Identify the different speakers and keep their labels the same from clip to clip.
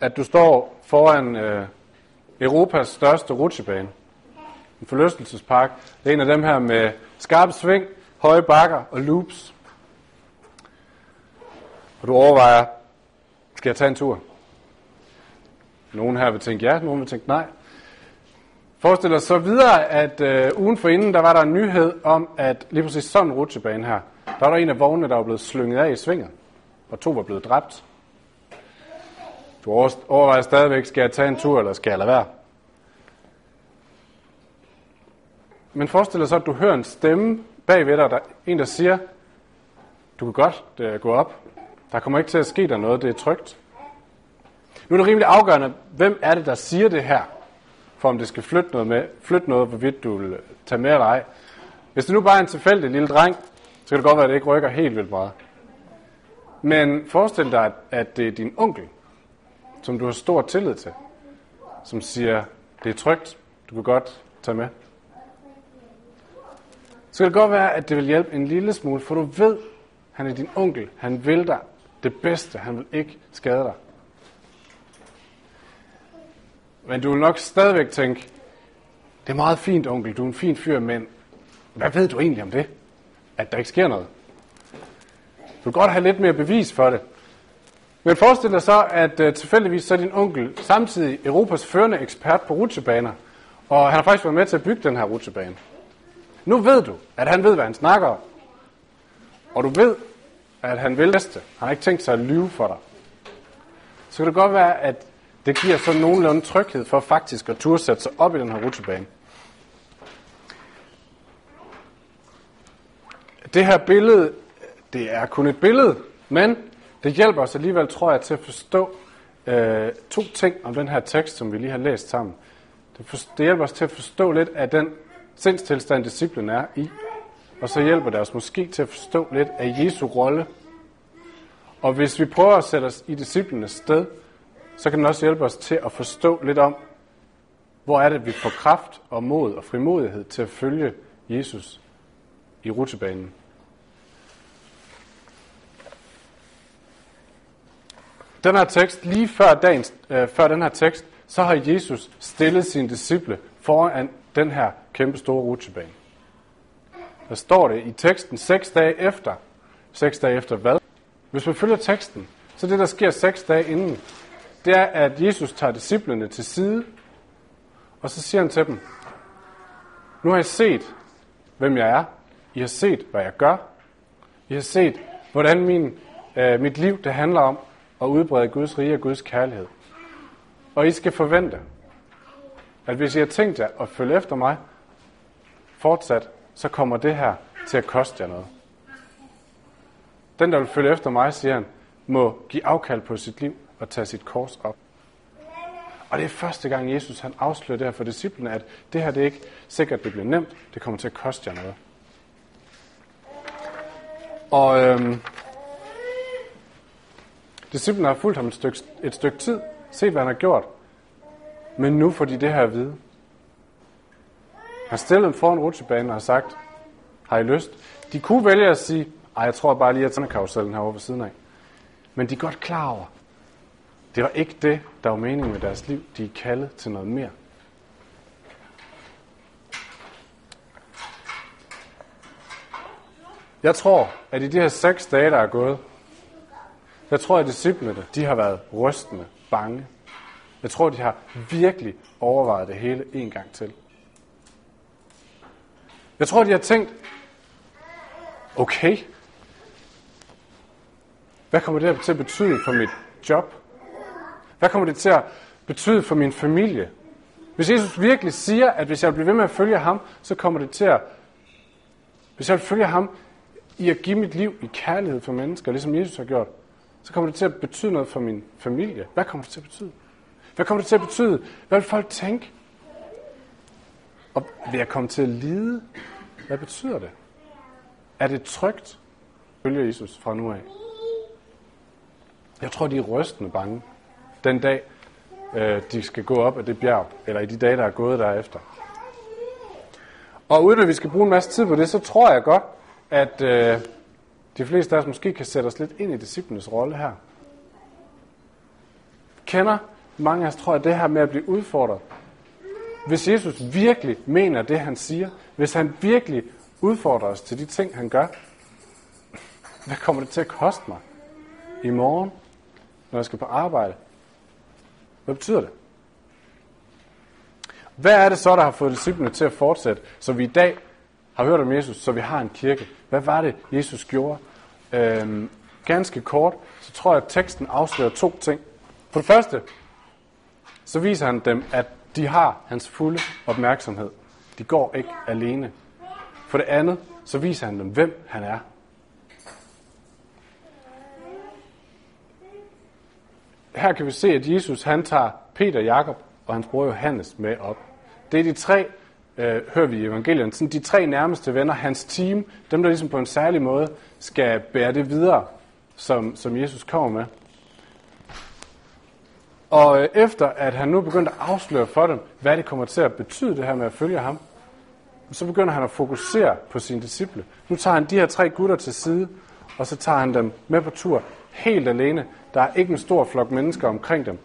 Speaker 1: at du står foran øh, Europas største rutsjebane. En forlystelsespark. Det er en af dem her med skarpe sving, høje bakker og loops. Og du overvejer, skal jeg tage en tur? Nogen her vil tænke ja, nogen vil tænke nej. Forestil dig så videre, at øh, ugen for inden, der var der en nyhed om, at lige præcis sådan en rutsjebane her, der var der en af vognene, der var blevet slynget af i svinget, og to var blevet dræbt. Du overvejer stadigvæk, skal jeg tage en tur, eller skal jeg lade være? Men forestil dig så, at du hører en stemme bagved dig, der en, der siger, du kan godt gå op. Der kommer ikke til at ske der noget, det er trygt. Nu er det rimelig afgørende, hvem er det, der siger det her, for om det skal flytte noget, med, flytte noget hvorvidt du vil tage med eller ej. Hvis det nu bare er en tilfældig lille dreng, så kan det godt være, at det ikke rykker helt vildt meget. Men forestil dig, at det er din onkel, som du har stor tillid til, som siger, det er trygt, du kan godt tage med. Så kan det godt være, at det vil hjælpe en lille smule, for du ved, han er din onkel, han vil dig det bedste, han vil ikke skade dig. Men du vil nok stadigvæk tænke, det er meget fint, onkel, du er en fin fyr, men hvad ved du egentlig om det? At der ikke sker noget. Du vil godt have lidt mere bevis for det. Men forestil dig så, at uh, tilfældigvis så er din onkel samtidig Europas førende ekspert på rutsjebaner, og han har faktisk været med til at bygge den her rutsjebane. Nu ved du, at han ved, hvad han snakker om. Og du ved, at han vil næste. Han har ikke tænkt sig at lyve for dig. Så kan det godt være, at det giver sådan nogenlunde tryghed for faktisk at turde sætte sig op i den her rutsjebane. Det her billede, det er kun et billede, men det hjælper os alligevel, tror jeg, til at forstå øh, to ting om den her tekst, som vi lige har læst sammen. Det, for, det hjælper os til at forstå lidt af den sindstilstand, disciplen er i. Og så hjælper det os måske til at forstå lidt af Jesu rolle. Og hvis vi prøver at sætte os i disciplenes sted, så kan den også hjælpe os til at forstå lidt om, hvor er det, vi får kraft og mod og frimodighed til at følge Jesus i rutebanen. Den her tekst, lige før, dagens, øh, før den her tekst, så har Jesus stillet sine disciple foran den her kæmpe store rutsjebane. Der står det i teksten seks dage efter. Seks dage efter hvad? Hvis man følger teksten, så det, der sker seks dage inden, det er, at Jesus tager disciplene til side, og så siger han til dem, nu har I set, hvem jeg er. I har set, hvad jeg gør. I har set, hvordan min, øh, mit liv det handler om og udbrede Guds rige og Guds kærlighed. Og I skal forvente, at hvis I har tænkt jer at følge efter mig fortsat, så kommer det her til at koste jer noget. Den, der vil følge efter mig, siger han, må give afkald på sit liv og tage sit kors op. Og det er første gang, Jesus han afslører det her for disciplene, at det her det er ikke sikkert, det bliver nemt. Det kommer til at koste jer noget. Og øhm, Disciplen har fulgt ham et stykke, et stykke tid, set hvad han har gjort, men nu får de det her at vide. Han stillede dem foran rutsjebanen og har sagt, har I lyst? De kunne vælge at sige, ej, jeg tror bare lige, at sådan karusellen herovre ved siden af. Men de er godt klar over, det var ikke det, der var meningen med deres liv. De er kaldet til noget mere. Jeg tror, at i de her seks dage, der er gået, jeg tror, at disciplene, de har været rystende bange jeg tror, de har virkelig overvejet det hele en gang til. Jeg tror, de har tænkt, okay, hvad kommer det til at betyde for mit job? Hvad kommer det til at betyde for min familie? Hvis Jesus virkelig siger, at hvis jeg bliver ved med at følge ham, så kommer det til at... Hvis jeg følger ham i at give mit liv i kærlighed for mennesker, ligesom Jesus har gjort, så kommer det til at betyde noget for min familie. Hvad kommer det til at betyde? Hvad kommer det til at betyde? Hvad vil folk tænke? Og vil jeg komme til at lide? Hvad betyder det? Er det trygt? Følger Jesus fra nu af. Jeg tror, de er rystende bange den dag, øh, de skal gå op af det bjerg, eller i de dage, der er gået derefter. Og uden at vi skal bruge en masse tid på det, så tror jeg godt, at øh, de fleste af os måske kan sætte os lidt ind i disciplenes rolle her. kender, mange af os tror, jeg, det her med at blive udfordret. Hvis Jesus virkelig mener det, han siger, hvis han virkelig udfordrer os til de ting, han gør, hvad kommer det til at koste mig i morgen, når jeg skal på arbejde? Hvad betyder det? Hvad er det så, der har fået disciplene til at fortsætte, så vi i dag har hørt om Jesus, så vi har en kirke? Hvad var det, Jesus gjorde? Øhm, ganske kort, så tror jeg, at teksten afslører to ting. For det første, så viser han dem, at de har hans fulde opmærksomhed. De går ikke alene. For det andet, så viser han dem, hvem han er. Her kan vi se, at Jesus han tager Peter, Jakob og hans bror Johannes med op. Det er de tre, øh, hører vi i evangelierne, sådan de tre nærmeste venner, hans team, dem der ligesom på en særlig måde skal bære det videre, som, som Jesus kommer med. Og øh, efter at han nu begyndte at afsløre for dem, hvad det kommer til at betyde det her med at følge ham, så begynder han at fokusere på sine disciple. Nu tager han de her tre gutter til side, og så tager han dem med på tur helt alene. Der er ikke en stor flok mennesker omkring dem.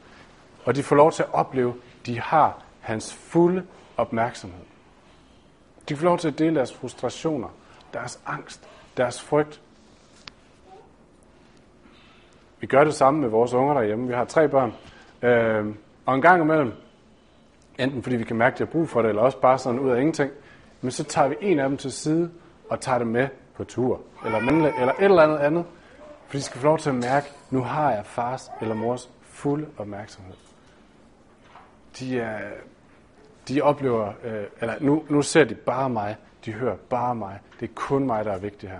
Speaker 1: Og de får lov til at opleve, at de har hans fulde opmærksomhed. De får lov til at dele deres frustrationer, deres angst, deres frygt. Vi gør det samme med vores unger derhjemme. Vi har tre børn. Øh, og en gang imellem, enten fordi vi kan mærke, at de har brug for det, eller også bare sådan ud af ingenting, men så tager vi en af dem til side og tager dem med på tur, eller, mandle, eller et eller andet andet, for de skal få lov til at mærke, nu har jeg fars eller mors fulde opmærksomhed. De, er, de oplever, øh, eller nu, nu ser de bare mig, de hører bare mig. Det er kun mig, der er vigtig her.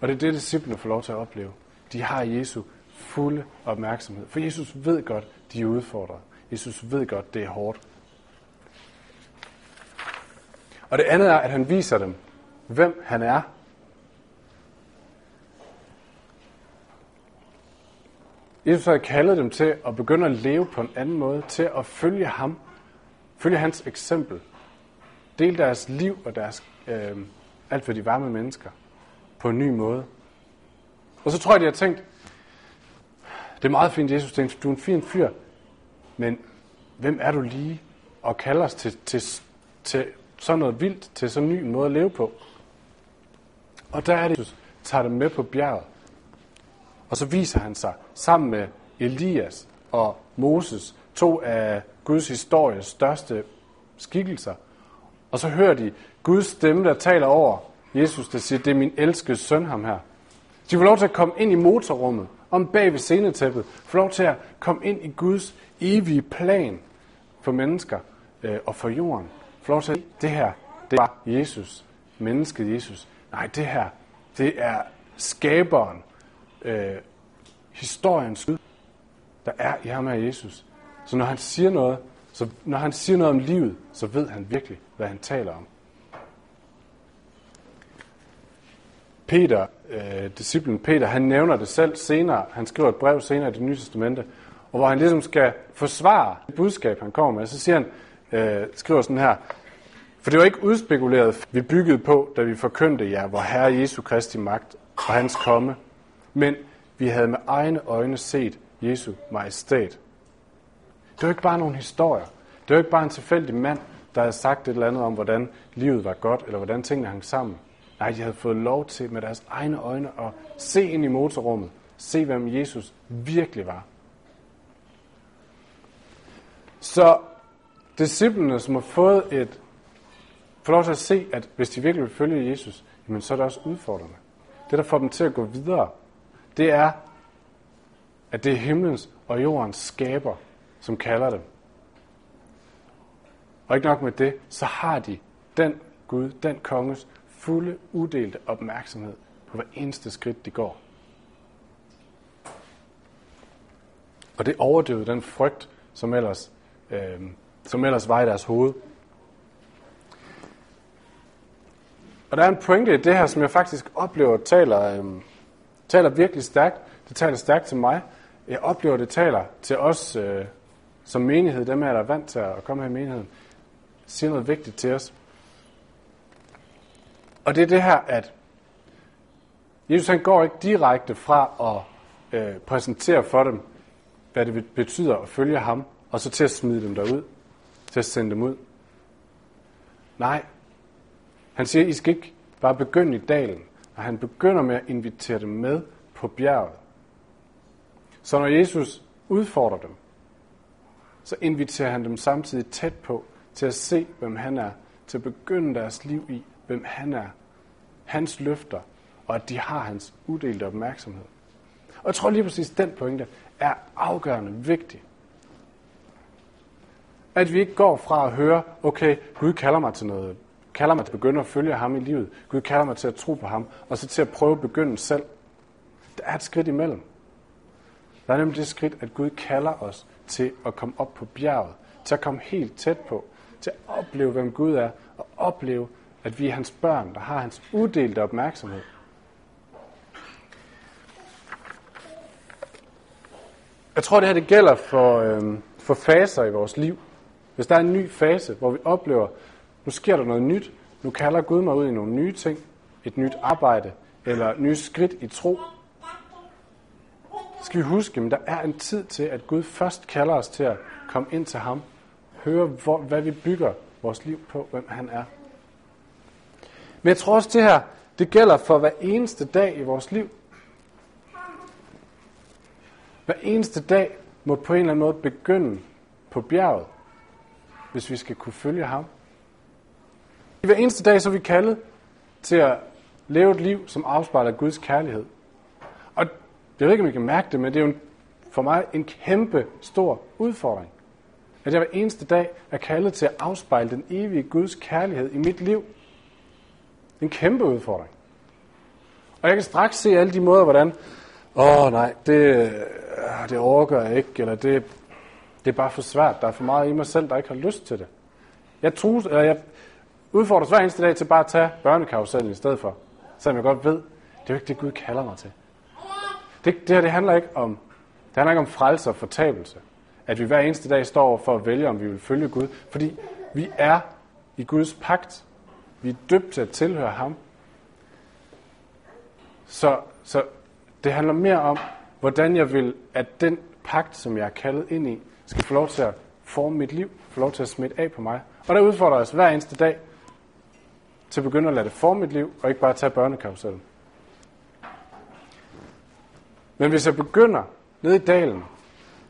Speaker 1: Og det er det, disciplene får lov til at opleve. De har Jesu fulde opmærksomhed. For Jesus ved godt, de er udfordret. Jesus ved godt, det er hårdt. Og det andet er, at han viser dem, hvem han er. Jesus har kaldet dem til at begynde at leve på en anden måde, til at følge ham, følge hans eksempel, Del deres liv og deres, øh, alt hvad de var med mennesker, på en ny måde. Og så tror jeg, de har tænkt, det er meget fint, Jesus tænkte, du er en fin fyr, men hvem er du lige og kalder os til, til, til sådan noget vildt, til sådan en ny måde at leve på? Og der er det, Jesus tager dem med på bjerget, og så viser han sig sammen med Elias og Moses, to af Guds histories største skikkelser. Og så hører de Guds stemme, der taler over Jesus, der siger, det er min elskede søn ham her. De får lov til at komme ind i motorrummet, om bag ved scenetæppet, får lov til at komme ind i Guds evige plan for mennesker øh, og for jorden. Får lov til at det her, det var Jesus, mennesket Jesus. Nej, det her, det er skaberen, øh, historiens Gud, der er i ham her Jesus. Så når han siger noget, så når han siger noget om livet, så ved han virkelig, hvad han taler om. Peter, øh, disciplen Peter, han nævner det selv senere. Han skriver et brev senere i det nye testamente, og hvor han ligesom skal forsvare det budskab, han kommer med. Så siger han, øh, skriver sådan her, for det var ikke udspekuleret, vi byggede på, da vi forkyndte jer, hvor Herre Jesu Kristi magt og hans komme. Men vi havde med egne øjne set Jesu majestæt. Det var ikke bare nogle historier. Det var ikke bare en tilfældig mand, der havde sagt et eller andet om, hvordan livet var godt, eller hvordan tingene hang sammen. Nej, de havde fået lov til med deres egne øjne at se ind i motorrummet. Se, hvem Jesus virkelig var. Så disciplene, som har fået et får lov til at se, at hvis de virkelig vil følge Jesus, jamen så er det også udfordrende. Det, der får dem til at gå videre, det er, at det er himlens og jordens skaber, som kalder dem. Og ikke nok med det, så har de den Gud, den konges fulde, udelte opmærksomhed på hver eneste skridt, de går. Og det overdøvede den frygt, som ellers, øh, som ellers var i deres hoved. Og der er en pointe i det her, som jeg faktisk oplever taler, øh, taler virkelig stærkt. Det taler stærkt til mig. Jeg oplever, det taler til os øh, som menighed, dem her, der er vant til at komme her i menigheden, siger noget vigtigt til os. Og det er det her, at Jesus han går ikke direkte fra at øh, præsentere for dem, hvad det betyder at følge ham, og så til at smide dem derud, til at sende dem ud. Nej, han siger, I skal ikke bare begynde i dalen, og han begynder med at invitere dem med på bjerget. Så når Jesus udfordrer dem, så inviterer han dem samtidig tæt på til at se, hvem han er, til at begynde deres liv i, hvem han er, hans løfter, og at de har hans uddelte opmærksomhed. Og jeg tror lige præcis, at den pointe er afgørende vigtig. At vi ikke går fra at høre, okay, Gud kalder mig til noget, kalder mig til at begynde at følge ham i livet. Gud kalder mig til at tro på ham, og så til at prøve at begynde selv. Der er et skridt imellem. Der er nemlig det skridt, at Gud kalder os til at komme op på bjerget, til at komme helt tæt på, til at opleve, hvem Gud er, og opleve, at vi er hans børn, der har hans uddelte opmærksomhed. Jeg tror, det her det gælder for, øh, for faser i vores liv. Hvis der er en ny fase, hvor vi oplever, nu sker der noget nyt, nu kalder Gud mig ud i nogle nye ting, et nyt arbejde, eller nye skridt i tro, skal vi huske, at der er en tid til, at Gud først kalder os til at komme ind til ham, høre, hvor, hvad vi bygger vores liv på, hvem han er. Men jeg tror også, det her, det gælder for hver eneste dag i vores liv. Hver eneste dag må på en eller anden måde begynde på bjerget, hvis vi skal kunne følge ham. I hver eneste dag så er vi kaldet til at leve et liv, som afspejler Guds kærlighed. Jeg ved ikke, om I kan mærke det, men det er jo for mig en kæmpe stor udfordring. At jeg hver eneste dag er kaldet til at afspejle den evige Guds kærlighed i mit liv. En kæmpe udfordring. Og jeg kan straks se alle de måder, hvordan, åh oh, nej, det, øh, det overgør jeg ikke, eller det, det er bare for svært, der er for meget i mig selv, der ikke har lyst til det. Jeg, trus, eller jeg udfordres hver eneste dag til bare at tage børnekarusellen i stedet for, selvom jeg godt ved, det er jo ikke det, Gud kalder mig til. Det, det her det handler ikke om, det handler ikke om frelse og fortabelse. At vi hver eneste dag står for at vælge, om vi vil følge Gud. Fordi vi er i Guds pagt. Vi er døbt til at tilhøre ham. Så, så det handler mere om, hvordan jeg vil, at den pagt, som jeg er kaldet ind i, skal få lov til at forme mit liv, få lov til at smitte af på mig. Og der udfordrer os hver eneste dag til at begynde at lade det forme mit liv, og ikke bare tage børnekarusellen. Men hvis jeg begynder nede i dalen,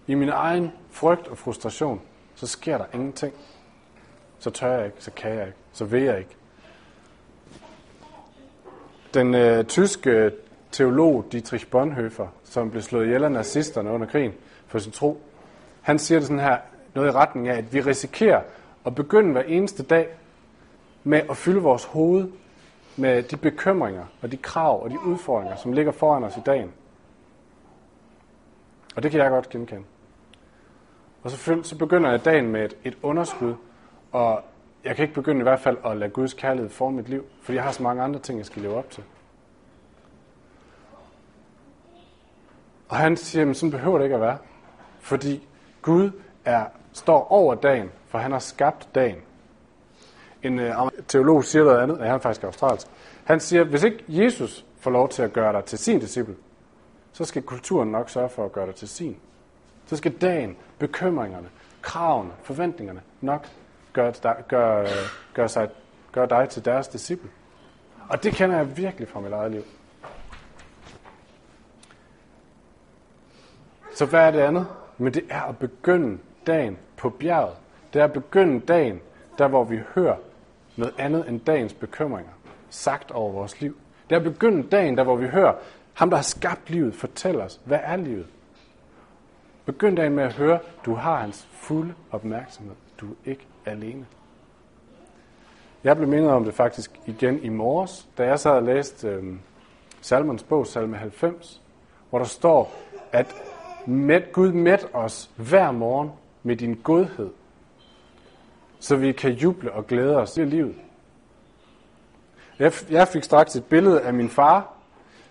Speaker 1: i min egen frygt og frustration, så sker der ingenting. Så tør jeg ikke, så kan jeg ikke, så vil jeg ikke. Den øh, tyske øh, teolog Dietrich Bonhoeffer, som blev slået ihjel af nazisterne under krigen for sin tro, han siger det sådan her, noget i retning af, at vi risikerer at begynde hver eneste dag med at fylde vores hoved med de bekymringer og de krav og de udfordringer, som ligger foran os i dagen. Og det kan jeg godt genkende. Og så, så begynder jeg dagen med et, et underskud, og jeg kan ikke begynde i hvert fald at lade Guds kærlighed forme mit liv, fordi jeg har så mange andre ting, jeg skal leve op til. Og han siger, at sådan behøver det ikke at være. Fordi Gud er, står over dagen, for han har skabt dagen. En øh, teolog siger noget andet, og han er faktisk australsk. Han siger, hvis ikke Jesus får lov til at gøre dig til sin disciple, så skal kulturen nok sørge for at gøre dig til sin. Så skal dagen, bekymringerne, kravene, forventningerne nok gøre, gøre, gøre, sig, gøre dig til deres disciple. Og det kender jeg virkelig fra mit eget liv. Så hvad er det andet? Men det er at begynde dagen på bjerget. Det er at begynde dagen, der hvor vi hører noget andet end dagens bekymringer sagt over vores liv. Det er at begynde dagen, der hvor vi hører, ham, der har skabt livet, fortæller os, hvad er livet? Begynd dagen med at høre, du har hans fulde opmærksomhed. Du er ikke alene. Jeg blev mindet om det faktisk igen i morges, da jeg sad og læste øh, Salmons bog, salme 90, hvor der står, at med, Gud med os hver morgen med din godhed, så vi kan juble og glæde os i livet. Jeg, jeg fik straks et billede af min far,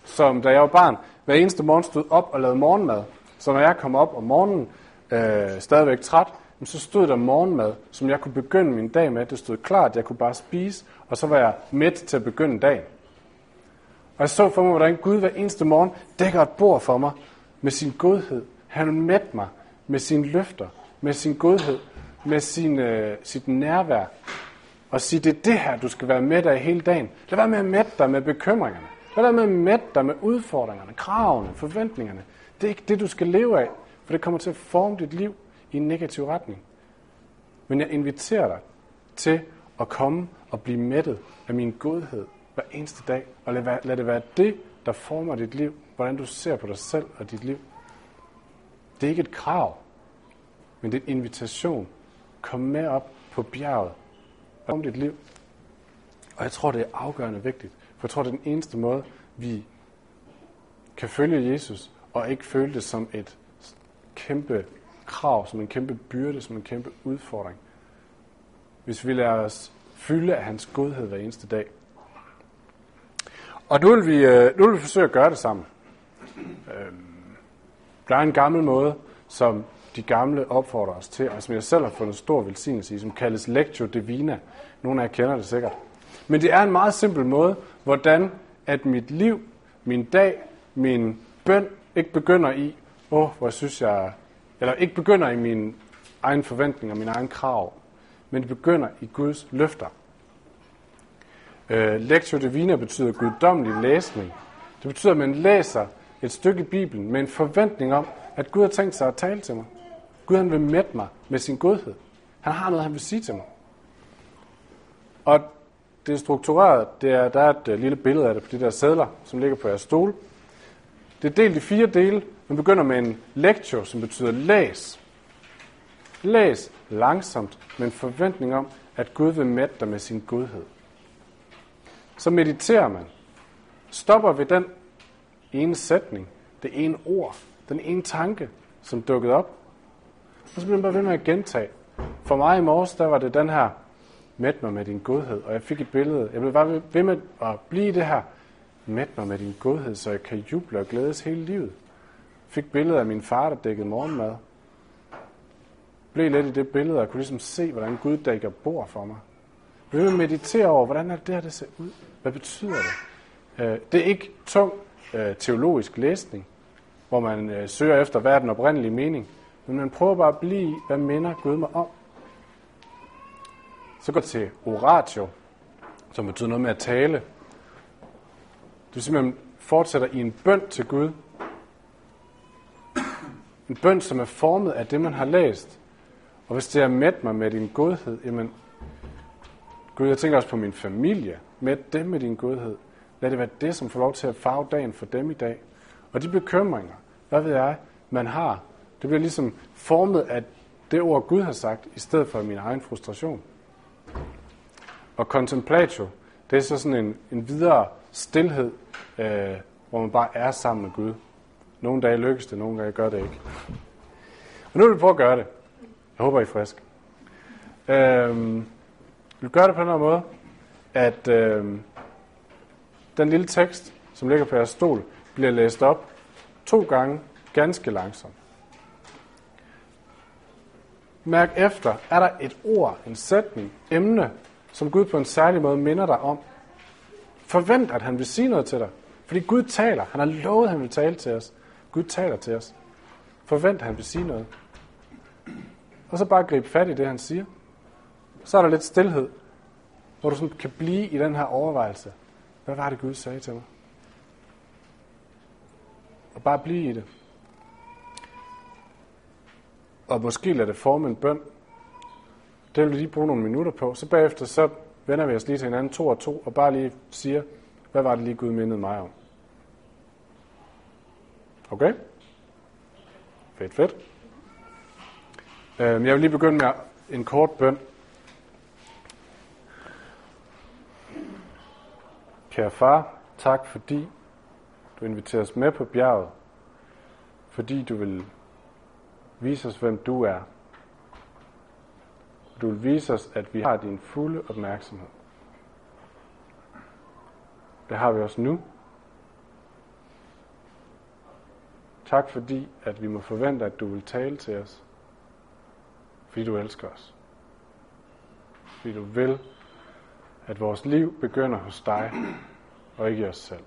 Speaker 1: som da jeg var barn, hver eneste morgen stod op og lavede morgenmad. Så når jeg kom op om morgenen, øh, stadigvæk træt, så stod der morgenmad, som jeg kunne begynde min dag med. Det stod klart, jeg kunne bare spise, og så var jeg midt til at begynde dagen. Og jeg så for mig, hvordan Gud hver eneste morgen dækker et bord for mig med sin godhed. Han mætte mig med sine løfter, med sin godhed, med sin, øh, sit nærvær, og sige, det er det her, du skal være med dig hele dagen. Lad være med at mætte dig med bekymringerne. Lad være med at mætte dig med udfordringerne, kravene, forventningerne. Det er ikke det, du skal leve af, for det kommer til at forme dit liv i en negativ retning. Men jeg inviterer dig til at komme og blive mættet af min godhed hver eneste dag, og lad, lad det være det, der former dit liv, hvordan du ser på dig selv og dit liv. Det er ikke et krav, men det er en invitation. Kom med op på bjerget om dit liv. Og jeg tror, det er afgørende vigtigt, for jeg tror, det er den eneste måde, vi kan følge Jesus, og ikke føle det som et kæmpe krav, som en kæmpe byrde, som en kæmpe udfordring. Hvis vi lader os fylde af hans godhed hver eneste dag. Og nu vil vi, øh, nu vil vi forsøge at gøre det sammen. Øhm, der er en gammel måde, som de gamle opfordrer os til, og som jeg selv har fundet stor velsignelse i, som kaldes Lectio Divina. Nogle af jer kender det sikkert. Men det er en meget simpel måde, hvordan at mit liv, min dag, min bøn ikke begynder i, åh, oh, hvor synes jeg, eller ikke begynder i mine egne forventninger, mine egne krav, men det begynder i Guds løfter. Uh, Lectio Divina betyder guddommelig læsning. Det betyder, at man læser et stykke i Bibelen med en forventning om, at Gud har tænkt sig at tale til mig. Gud han vil mætte mig med sin godhed. Han har noget, han vil sige til mig. Og det er struktureret. Det er, der er et øh, lille billede af det på de der sædler, som ligger på jeres stol. Det er delt i fire dele. Man begynder med en lecture, som betyder læs. Læs langsomt med en forventning om, at Gud vil mætte dig med sin godhed. Så mediterer man. Stopper ved den ene sætning, det ene ord, den ene tanke, som dukkede op. Og så bliver man bare ved med at gentage. For mig i morges, der var det den her, mæt mig med din godhed. Og jeg fik et billede. Jeg blev bare ved med at blive det her, mæt mig med din godhed, så jeg kan juble og glædes hele livet. Fik billeder af min far, der dækkede morgenmad. Blev lidt i det billede, og kunne ligesom se, hvordan Gud dækker bord for mig. Jeg blev meditere over, hvordan er det her, det ser ud? Hvad betyder det? Øh, det er ikke tung øh, teologisk læsning, hvor man øh, søger efter, hvad er den oprindelige mening. Men man prøver bare at blive, hvad minder Gud mig om? Så går til oratio, som betyder noget med at tale. Du simpelthen fortsætter i en bøn til Gud. En bøn, som er formet af det, man har læst. Og hvis det er mæt mig med din godhed, jamen, Gud, jeg tænker også på min familie. Mæt dem med din godhed. Lad det være det, som får lov til at farve dagen for dem i dag. Og de bekymringer, hvad ved jeg, man har, det bliver ligesom formet af det ord, Gud har sagt, i stedet for min egen frustration. Og contemplatio, det er så sådan en, en videre stillhed, øh, hvor man bare er sammen med Gud. Nogle dage lykkes det, nogle dage gør det ikke. Og nu vil vi prøve at gøre det. Jeg håber, I er frisk. Øh, vi gør det på den her måde, at øh, den lille tekst, som ligger på jeres stol, bliver læst op to gange ganske langsomt. Mærk efter, er der et ord, en sætning, emne, som Gud på en særlig måde minder dig om. Forvent, at han vil sige noget til dig. Fordi Gud taler. Han har lovet, at han vil tale til os. Gud taler til os. Forvent, at han vil sige noget. Og så bare gribe fat i det, han siger. Så er der lidt stillhed, hvor du sådan kan blive i den her overvejelse. Hvad var det, Gud sagde til mig? Og bare blive i det. Og måske lade det forme en bøn. Det vil vi lige bruge nogle minutter på. Så bagefter så vender vi os lige til hinanden to og to, og bare lige siger, hvad var det lige Gud mindede mig om? Okay? Fedt, fedt. Øhm, jeg vil lige begynde med en kort bøn. Kære far, tak fordi du inviterer os med på bjerget, fordi du vil vise os, hvem du er. Du vil vise os, at vi har din fulde opmærksomhed. Det har vi også nu. Tak fordi, at vi må forvente, at du vil tale til os. Fordi du elsker os. Fordi du vil, at vores liv begynder hos dig, og ikke os selv.